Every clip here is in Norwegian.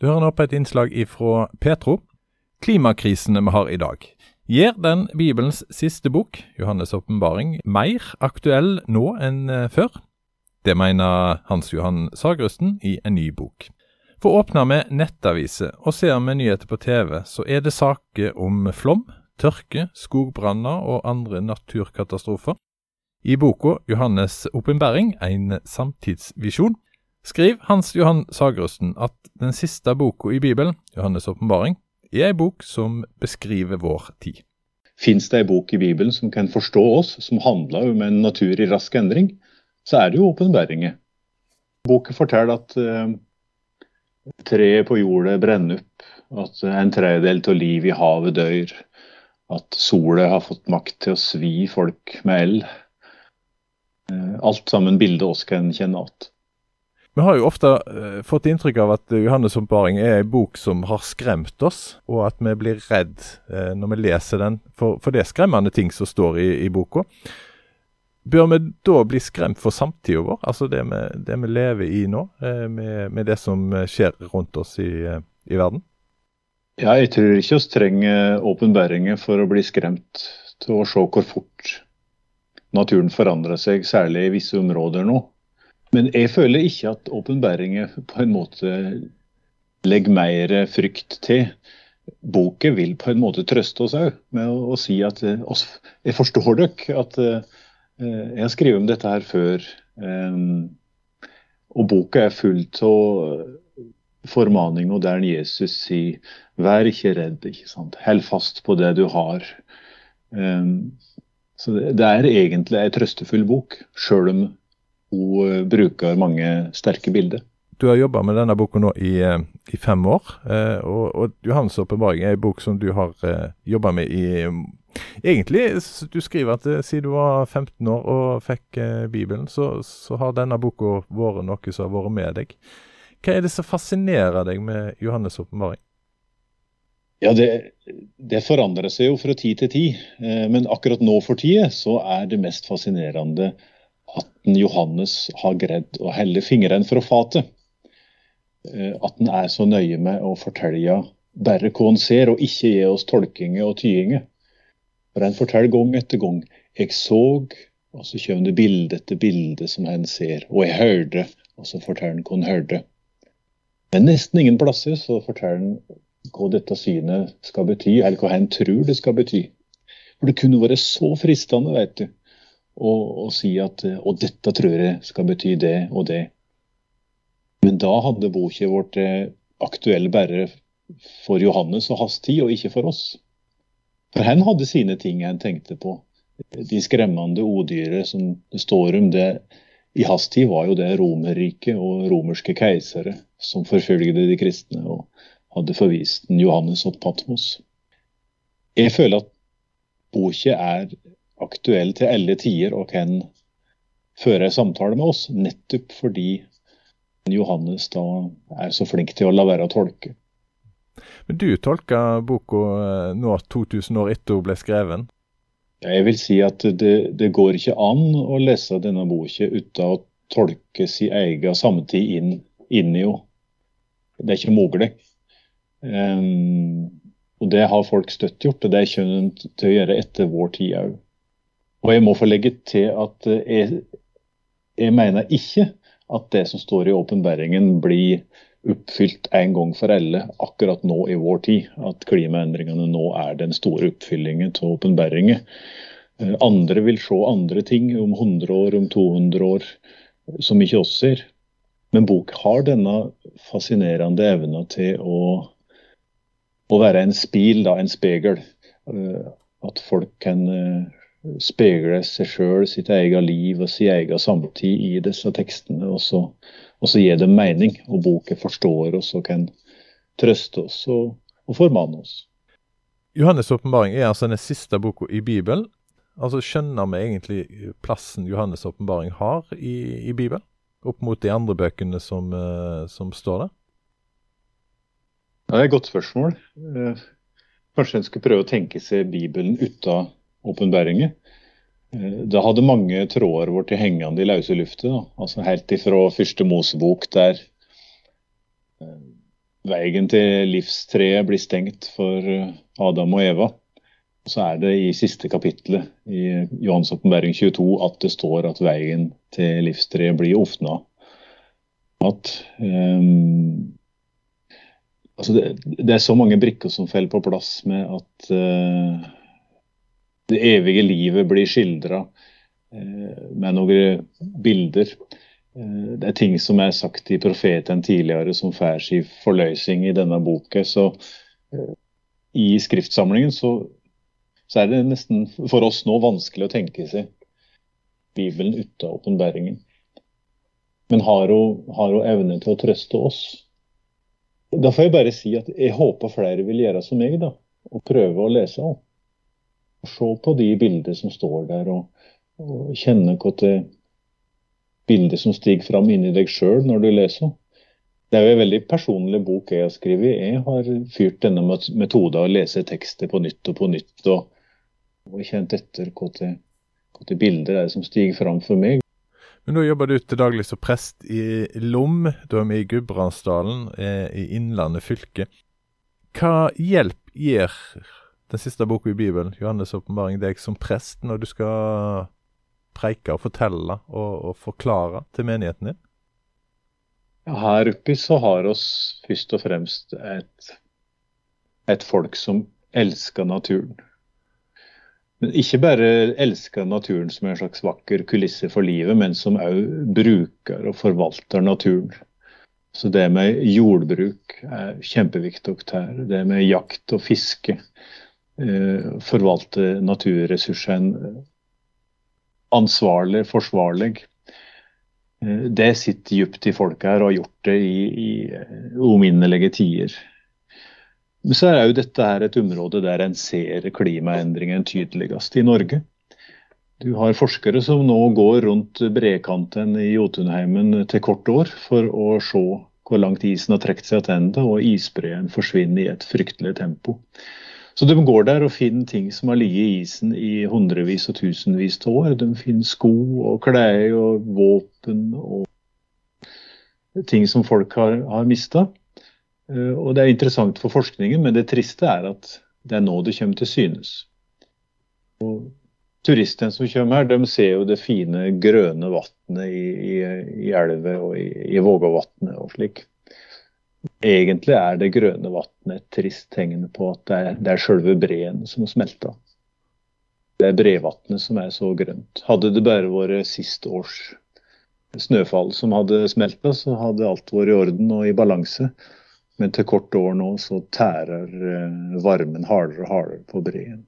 Du hører nå på et innslag ifra Petro. Klimakrisene vi har i dag. Gjør den Bibelens siste bok, Johannes' åpenbaring, mer aktuell nå enn eh, før? Det mener Hans Johan Sagrusten i en ny bok. For åpner vi nettaviser og ser vi nyheter på TV, så er det saker om flom, tørke, skogbranner og andre naturkatastrofer. I boka Johannes' åpenbaring, en samtidsvisjon, skriver Hans Johan Sagerusten at den siste boka i Bibelen, Johannes' åpenbaring, er ei bok som beskriver vår tid. Fins det ei bok i Bibelen som kan forstå oss, som handler om en natur i rask endring, så er det jo åpenbæringer. Boken forteller at uh, treet på jordet brenner opp, at en tredjedel av livet i havet dør, at sola har fått makt til å svi folk med eld. Uh, alt sammen bilder oss kan kjenne igjen. Vi har jo ofte uh, fått inntrykk av at Johannes' oppbaring er en bok som har skremt oss, og at vi blir redd uh, når vi leser den, for, for, det er skremmende ting som står i, i boka. Bør vi da bli skremt for samtida vår, altså det vi, det vi, lever i nå, uh, med, med, det som skjer rundt oss i, i verden? Ja, jeg tror ikke vi trenger åpenbæringer for å bli skremt til å se hvor fort naturen forandrer seg, særlig i visse områder nå. Men jeg føler ikke at åpenbæringer på en måte legger mer frykt til. Boka vil på en måte trøste oss òg med å, å, si at eh, oss, jeg forstår dere at uh, jeg har skrevet om dette her før. Um, og boka er full av formaninger der Jesus sier vær ikke redd, ikke sant. Hold fast på det du har. Um, så det, det, er egentlig ei trøstefull bok, sjøl om hun eh, bruker mange sterke bilder. Du har jobba med denne boka nå i, eh, i fem år. Eh, og, og 'Johannes' åpenbaring' er en bok som du har jobba med i Egentlig, du skriver at siden du var 15 år og fikk Bibelen, så, så, har denne boka vært noe som har vært med deg. Hva er det som fascinerer deg med Johannes' åpenbaring? Ja, det, det, forandrer seg jo fra tid til tid. Men akkurat nå for tida så er det mest fascinerende at Johannes har greid å helle fingrene fra fatet. Eh, at han er så nøye med å fortelle bare hva han ser, og ikke gi oss tolkinger og tyinger. For han forteller gang etter gang. Jeg så, og så kommer det bilde etter bilde som han ser. Og jeg hørte, og så forteller han hva han hørte. Men nesten ingen plasser så forteller han hva dette synet skal bety, eller hva han tror det skal bety. For det kunne vært så fristende, vet du og, og si at og dette tror jeg skal bety det og det. Men da hadde boka vært eh, aktuell bare for Johannes og hans tid, og ikke for oss. For han hadde sine ting han tenkte på. De skremmende odyret som det står om det i hans tid, var jo det Romerriket og romerske keisere som forfølgde de kristne og hadde forvist den Johannes og Patmos. Jeg føler at boka er aktuell til alle tider og kan føre en samtale med oss, nettopp fordi Johannes da er så flink til å la være å tolke. Men Du tolker boka eh, nå 2000 år etter hun ble skreven? Jeg vil si at det, det går ikke an å lese denne boka uten å tolke sin egen samtid inn, inn i henne. Det er ikke mulig. Um, og Det har folk støtt gjort, og det kommer de til å gjøre etter vår tid òg. Og jeg må få legge til at eh, jeg, jeg mener ikke at det som står i åpenbæringen blir oppfylt en gang for alle akkurat nå i vår tid. At klimaendringene nå er den store oppfyllingen av åpenbæringen. Eh, andre vil se andre ting om 100 år, om 200 år, som ikke oss ser. Men bok har denne fascinerende evna til å, å være en spil, da, en spegel. Eh, at folk kan speile seg sjøl, sitt eget liv og sin egen samtid i disse tekstene. Og så, og så gir det mening, og boka forstår oss og kan trøste oss og, og formane oss. Johannes' åpenbaring er altså den siste boka i Bibelen. Altså Skjønner vi egentlig plassen Johannes' åpenbaring har i, i Bibelen? Opp mot de andre bøkene som, uh, som står der? Ja, det er et godt spørsmål. Uh, kanskje en skulle prøve å tenke seg Bibelen uten åpenbæringer. Eh, da hadde mange tråder blitt hengende i løse lufta. Altså helt ifra første Mosebok, der eh, veien til livstreet blir stengt for Adam og Eva. Så er det i siste kapittelet i Johans åpenbaring 22 at det står at veien til livstreet blir åpna. At um, altså det, det, er så mange brikker som faller på plass med at uh, det evige livet blir skildra uh, med noen bilder. Uh, det er ting som er sagt i profeten tidligere som får sin forløsning i denne boka. Så i skriftsamlingen så så er det nesten for oss nå vanskelig å tenke seg Bibelen uten åpenbaringen. Men har hun, har hun evne til å trøste oss? Da får jeg bare si at jeg håper flere vil gjøre som meg, da. Og prøve å lese henne. Se på de bildene som står der, og, og kjenne hva det bildet som stiger fram inni deg sjøl når du leser. Det er jo en veldig personlig bok jeg har skrevet. Jeg har fyrt denne metoden å lese tekster på nytt og på nytt. og og kjent etter hva det bilder er som stiger fram for meg. Men nå jobber du til daglig som prest i Lom, du er med i Gudbrandsdalen eh, i Innlandet fylke. Hva hjelp gir den siste boka i Bibelen, Johannes' åpenbaring, deg som prest når du skal preike og fortelle og, og forklare til menigheten din? Her oppe så har oss først og fremst et, et folk som elsker naturen. Men ikke bare elsker naturen som en slags vakker kulisse for livet, men som òg bruker og forvalter naturen. Så det med jordbruk er kjempeviktig her. Det med jakt og fiske. Eh, forvalte naturressursene ansvarlig, forsvarlig. Eh, det sitter dypt i folket her og har gjort det i, i uminnelige tider. Men så er jo dette her et område der en ser klimaendringen tydeligst i Norge. Du har forskere som nå går rundt brekanten i Jotunheimen til kort år for å se hvor langt isen har trukket seg tilbake, og isbreen forsvinner i et fryktelig tempo. Så de går der og finner ting som har ligget i isen i hundrevis og tusenvis av år. De finner sko og klær og våpen og ting som folk har, har mista. Eh, og Det er interessant for forskningen, men det triste er at det er nå det kommer til synes. Og Turistene som kommer her, de ser jo det fine grønne vannet i, i, i elva og i, i Vågåvatnet og slik. Egentlig er det grønne vannet et trist tegn på at det er, det er selve breen som har smelta. Det er brevannet som er så grønt. Hadde det bare vært sist års snøfall som hadde smelta, så hadde alt vært i orden og i balanse. Men til kort år nå så tærer eh, varmen hardere og hardere på breen.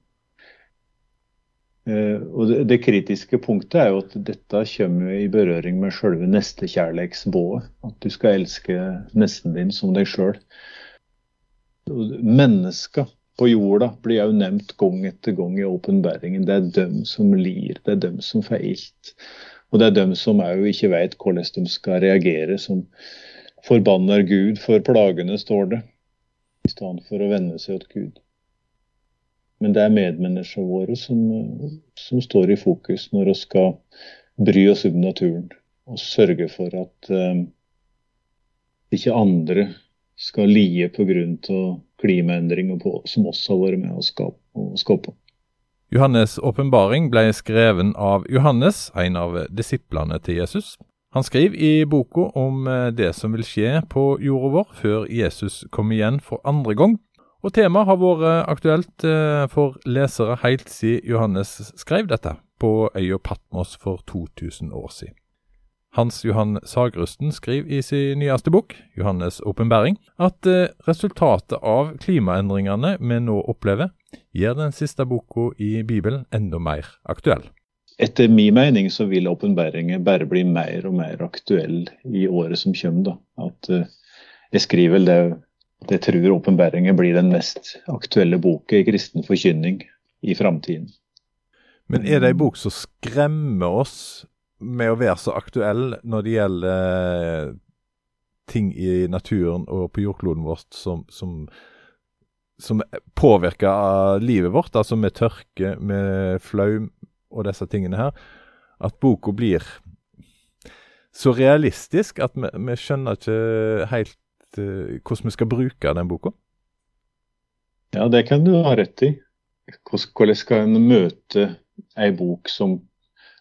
Eh, og det, det, kritiske punktet er jo at dette kommer i berøring med selve nestekjærleiksbået. At du skal elske nesten din som deg sjøl. Mennesker på jorda blir jo nevnt gang etter gang i åpenbaringen. Det er dem som lir, det er dem som får ilt. Og det er dem som òg ikke vet hvordan de skal reagere. som forbanner Gud for plagene, står det, i stedet for å vende seg til Gud. Men det er medmenneskene våre som, som, står i fokus når vi skal bry oss om naturen og sørge for at eh, ikke andre skal lie pga. klimaendringer på, som også har vært med å skape. Å skape. Johannes' åpenbaring ble skreven av Johannes, en av disiplene til Jesus. Han skriver i boka om eh, det som vil skje på jorda vår før Jesus kommer igjen for andre gang. Og temaet har vært aktuelt eh, for lesere helt siden Johannes skrev dette på øya Patmos for 2000 år siden. Hans Johan Sagrusten skriver i sin nyeste bok, 'Johannes' åpenbaring', at eh, resultatet av klimaendringene vi nå opplever, gjør den siste boka i Bibelen enda mer aktuell. Etter min mening så vil åpenbaringen bare bli mer og mer aktuell i året som kommer. Da. At uh, jeg skriver vel det tror åpenbaringen blir den mest aktuelle boka i kristen forkynning i framtiden. Men er det ei bok som skremmer oss med å være så aktuell når det gjelder eh, ting i naturen og på jordkloden vårt som, som, som påvirker livet vårt, altså med tørke, med flaum, og disse tingene her, at boka blir så realistisk at vi, vi skjønner ikke helt hvordan vi skal bruke den boka? Ja, det kan du ha rett i. Hvordan skal en møte ei bok som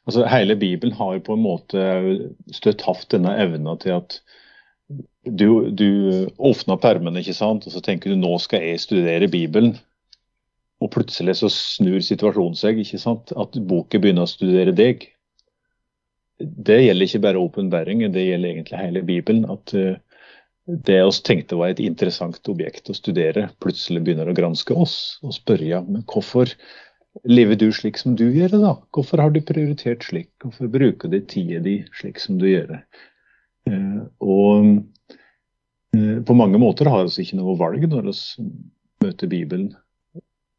altså Hele Bibelen har på en måte støtt hatt denne evna til at du, du åpner permene, ikke sant, og så tenker du nå skal jeg studere Bibelen. Og plutselig så snur situasjonen seg, ikke sant? at boken begynner å studere deg. Det gjelder ikke bare åpenbaringen, det gjelder egentlig hele Bibelen. At uh, det vi tenkte var et interessant objekt å studere, plutselig begynner å granske oss og spørre ja, men hvorfor lever du slik som du gjør det da? Hvorfor har du prioritert slik? Hvorfor bruker du tida di slik som du gjør det? Uh, og uh, på mange måter har vi ikke noe valg når vi møter Bibelen.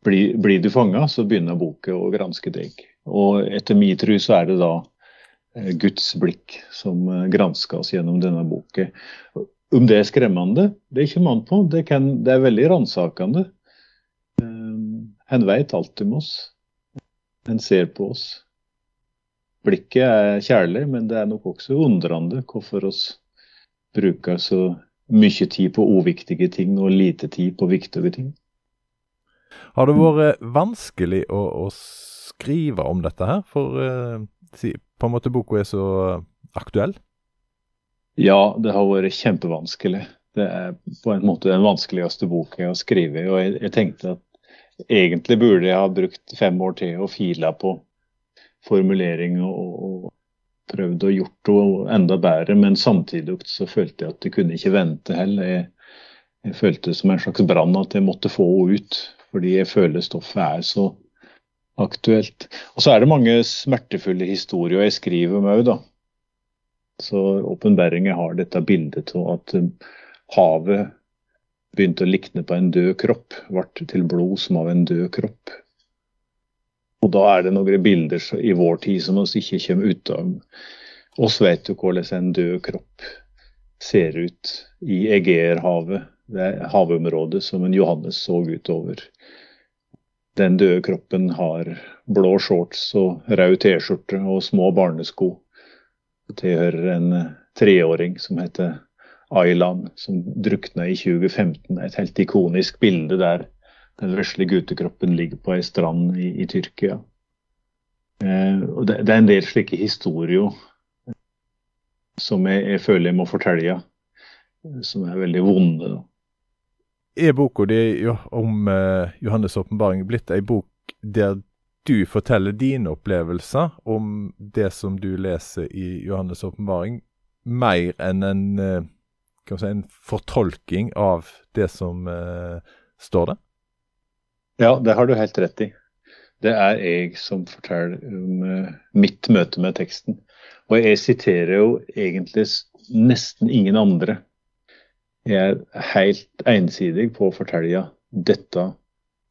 Blir, blir du fanga, så begynner boka å granske deg. Og etter min tro så er det da eh, Guds blikk som gransker oss gjennom denne boka. Om det er skremmende, det er ikke mann på. Det, kan, det er veldig ransakende. Han vet alt om oss. Han ser på oss. Blikket er kjærlig, men det er nok også undrende hvorfor oss bruker så mye tid på uviktige ting og lite tid på viktige ting. Har det vært vanskelig å, å skrive om dette her? For uh, på en måte boka er så aktuell? Ja, det har vært kjempevanskelig. Det er på en måte den vanskeligste boka jeg har skrevet. Og jeg, jeg, tenkte at egentlig burde jeg ha brukt fem år til å file på formulering og, og prøvd å gjort det enda bedre. Men samtidig så følte jeg at jeg kunne ikke vente heller. Jeg, jeg følte som en slags brann at jeg måtte få henne ut fordi jeg føler stoffet er så aktuelt. Og så er det mange smertefulle historier jeg skriver om òg, da. Så åpenbaringen har dette bildet av at um, havet begynte å likne på en død kropp, ble til blod som av en død kropp. Og da er det noen bilder i vår tid som oss ikke kommer ut av. Oss vet jo hvordan en død kropp ser ut i Egeerhavet, det er havområdet som en Johannes så utover. Den døde kroppen har blå shorts og rød T-skjorte og små barnesko. Tilhører en eh, treåring som heter Aylan, som drukna i 2015. Et helt ikonisk bilde der den vesle guttekroppen ligger på ei strand i, i Tyrkia. Eh, og det, det, er en del slike historier som jeg, jeg, føler jeg må fortelle, som er veldig vonde. Da er boka di om Johannes' åpenbaring blitt ei bok der du forteller dine opplevelser om det som du leser i Johannes' åpenbaring, mer enn en, uh, si, en, fortolking av det som uh, står der? Ja, det har du helt rett i. Det er jeg som forteller om mitt møte med teksten. Og jeg siterer jo egentlig nesten ingen andre Jeg er helt ensidig på å fortelle dette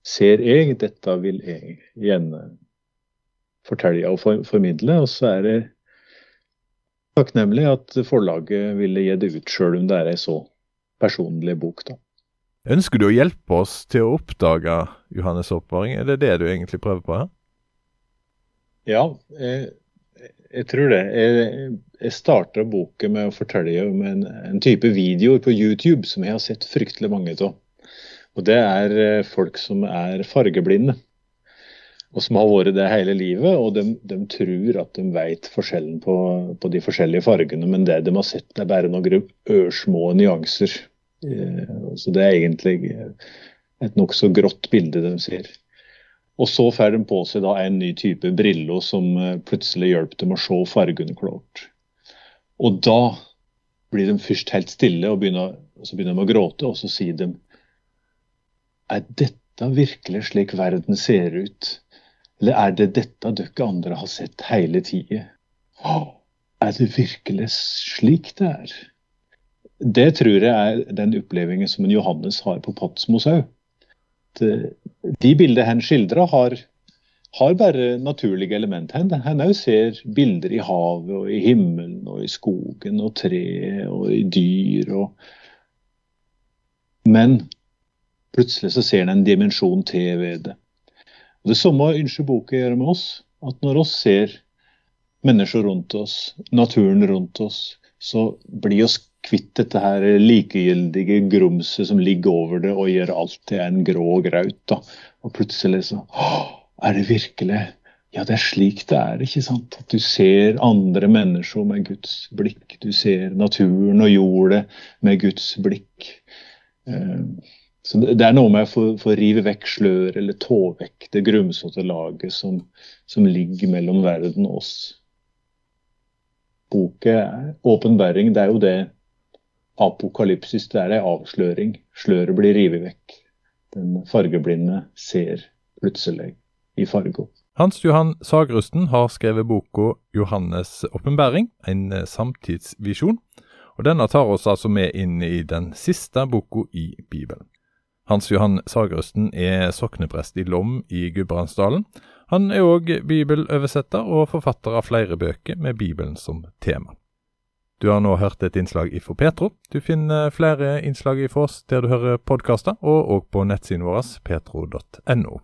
ser jeg, dette vil jeg gjerne fortelle og formidle. Og så er det takknemlig at forlaget ville gi det ut, sjøl om det er ei så personlig bok. da. Ønsker du å hjelpe oss til å oppdage Johannes' oppvaring? Er det det du egentlig prøver på her? Ja, jeg, jeg tror det. Jeg, jeg starta boken med å fortelle om en, en, type videoer på YouTube som jeg har sett fryktelig mange av. Og Det er eh, folk som er fargeblinde, og som har vært det hele livet. Og de, de tror at de vet forskjellen på, på, de forskjellige fargene, men det de har sett, er bare noen ørsmå nyanser. Eh, så det er egentlig et nokså grått bilde de ser. Og så får de på seg da en ny type briller som eh, plutselig hjelper dem å se fargene klart. Og da blir de først helt stille, og, begynner, og så begynner de å gråte, og så sier de Er dette virkelig slik verden ser ut? Eller er det dette dere andre har sett hele tida? Er det virkelig slik det er? Det tror jeg er den opplevingen som en Johannes har på Patsmos òg. De bildene han skildrer, har, har, bare naturlige elementer. Han òg ser bilder i havet og i himmelen og i skogen og treet og i dyr. Og... Men plutselig så ser en en dimensjon til ved det. Og Det samme ønsker boka å gjøre med oss. At når oss ser mennesker rundt oss, naturen rundt oss, så blir oss kvitt dette her likegyldige grumset som ligger over det og gjør alt til en grå graut. da. Og plutselig så Er det virkelig Ja, det er slik det er, ikke sant? At du ser andre mennesker med Guds blikk. Du ser naturen og jordet med Guds blikk. Eh, så Det er noe med å få rive vekk slør eller tå vekk det grumsete laget som, som ligger mellom verden og oss. Boken, åpenbaring, det er jo det apokalypsis, det er ei avsløring. Sløret blir revet vekk. Den fargeblinde ser plutselig i farger. Hans Johan Sagrusten har skrevet boka 'Johannes' åpenbaring', en eh, samtidsvisjon. Og Denne tar oss altså med inn i den siste boka i Bibelen. Hans Johan Sagerusten er sokneprest i Lom i Gudbrandsdalen. Han er òg bibeløversetter og forfatter av flere bøker med Bibelen som tema. Du har nå hørt et innslag ifra Petro. Du finner flere innslag ifra oss der du hører podkaster, og òg på nettsiden vår petro.no.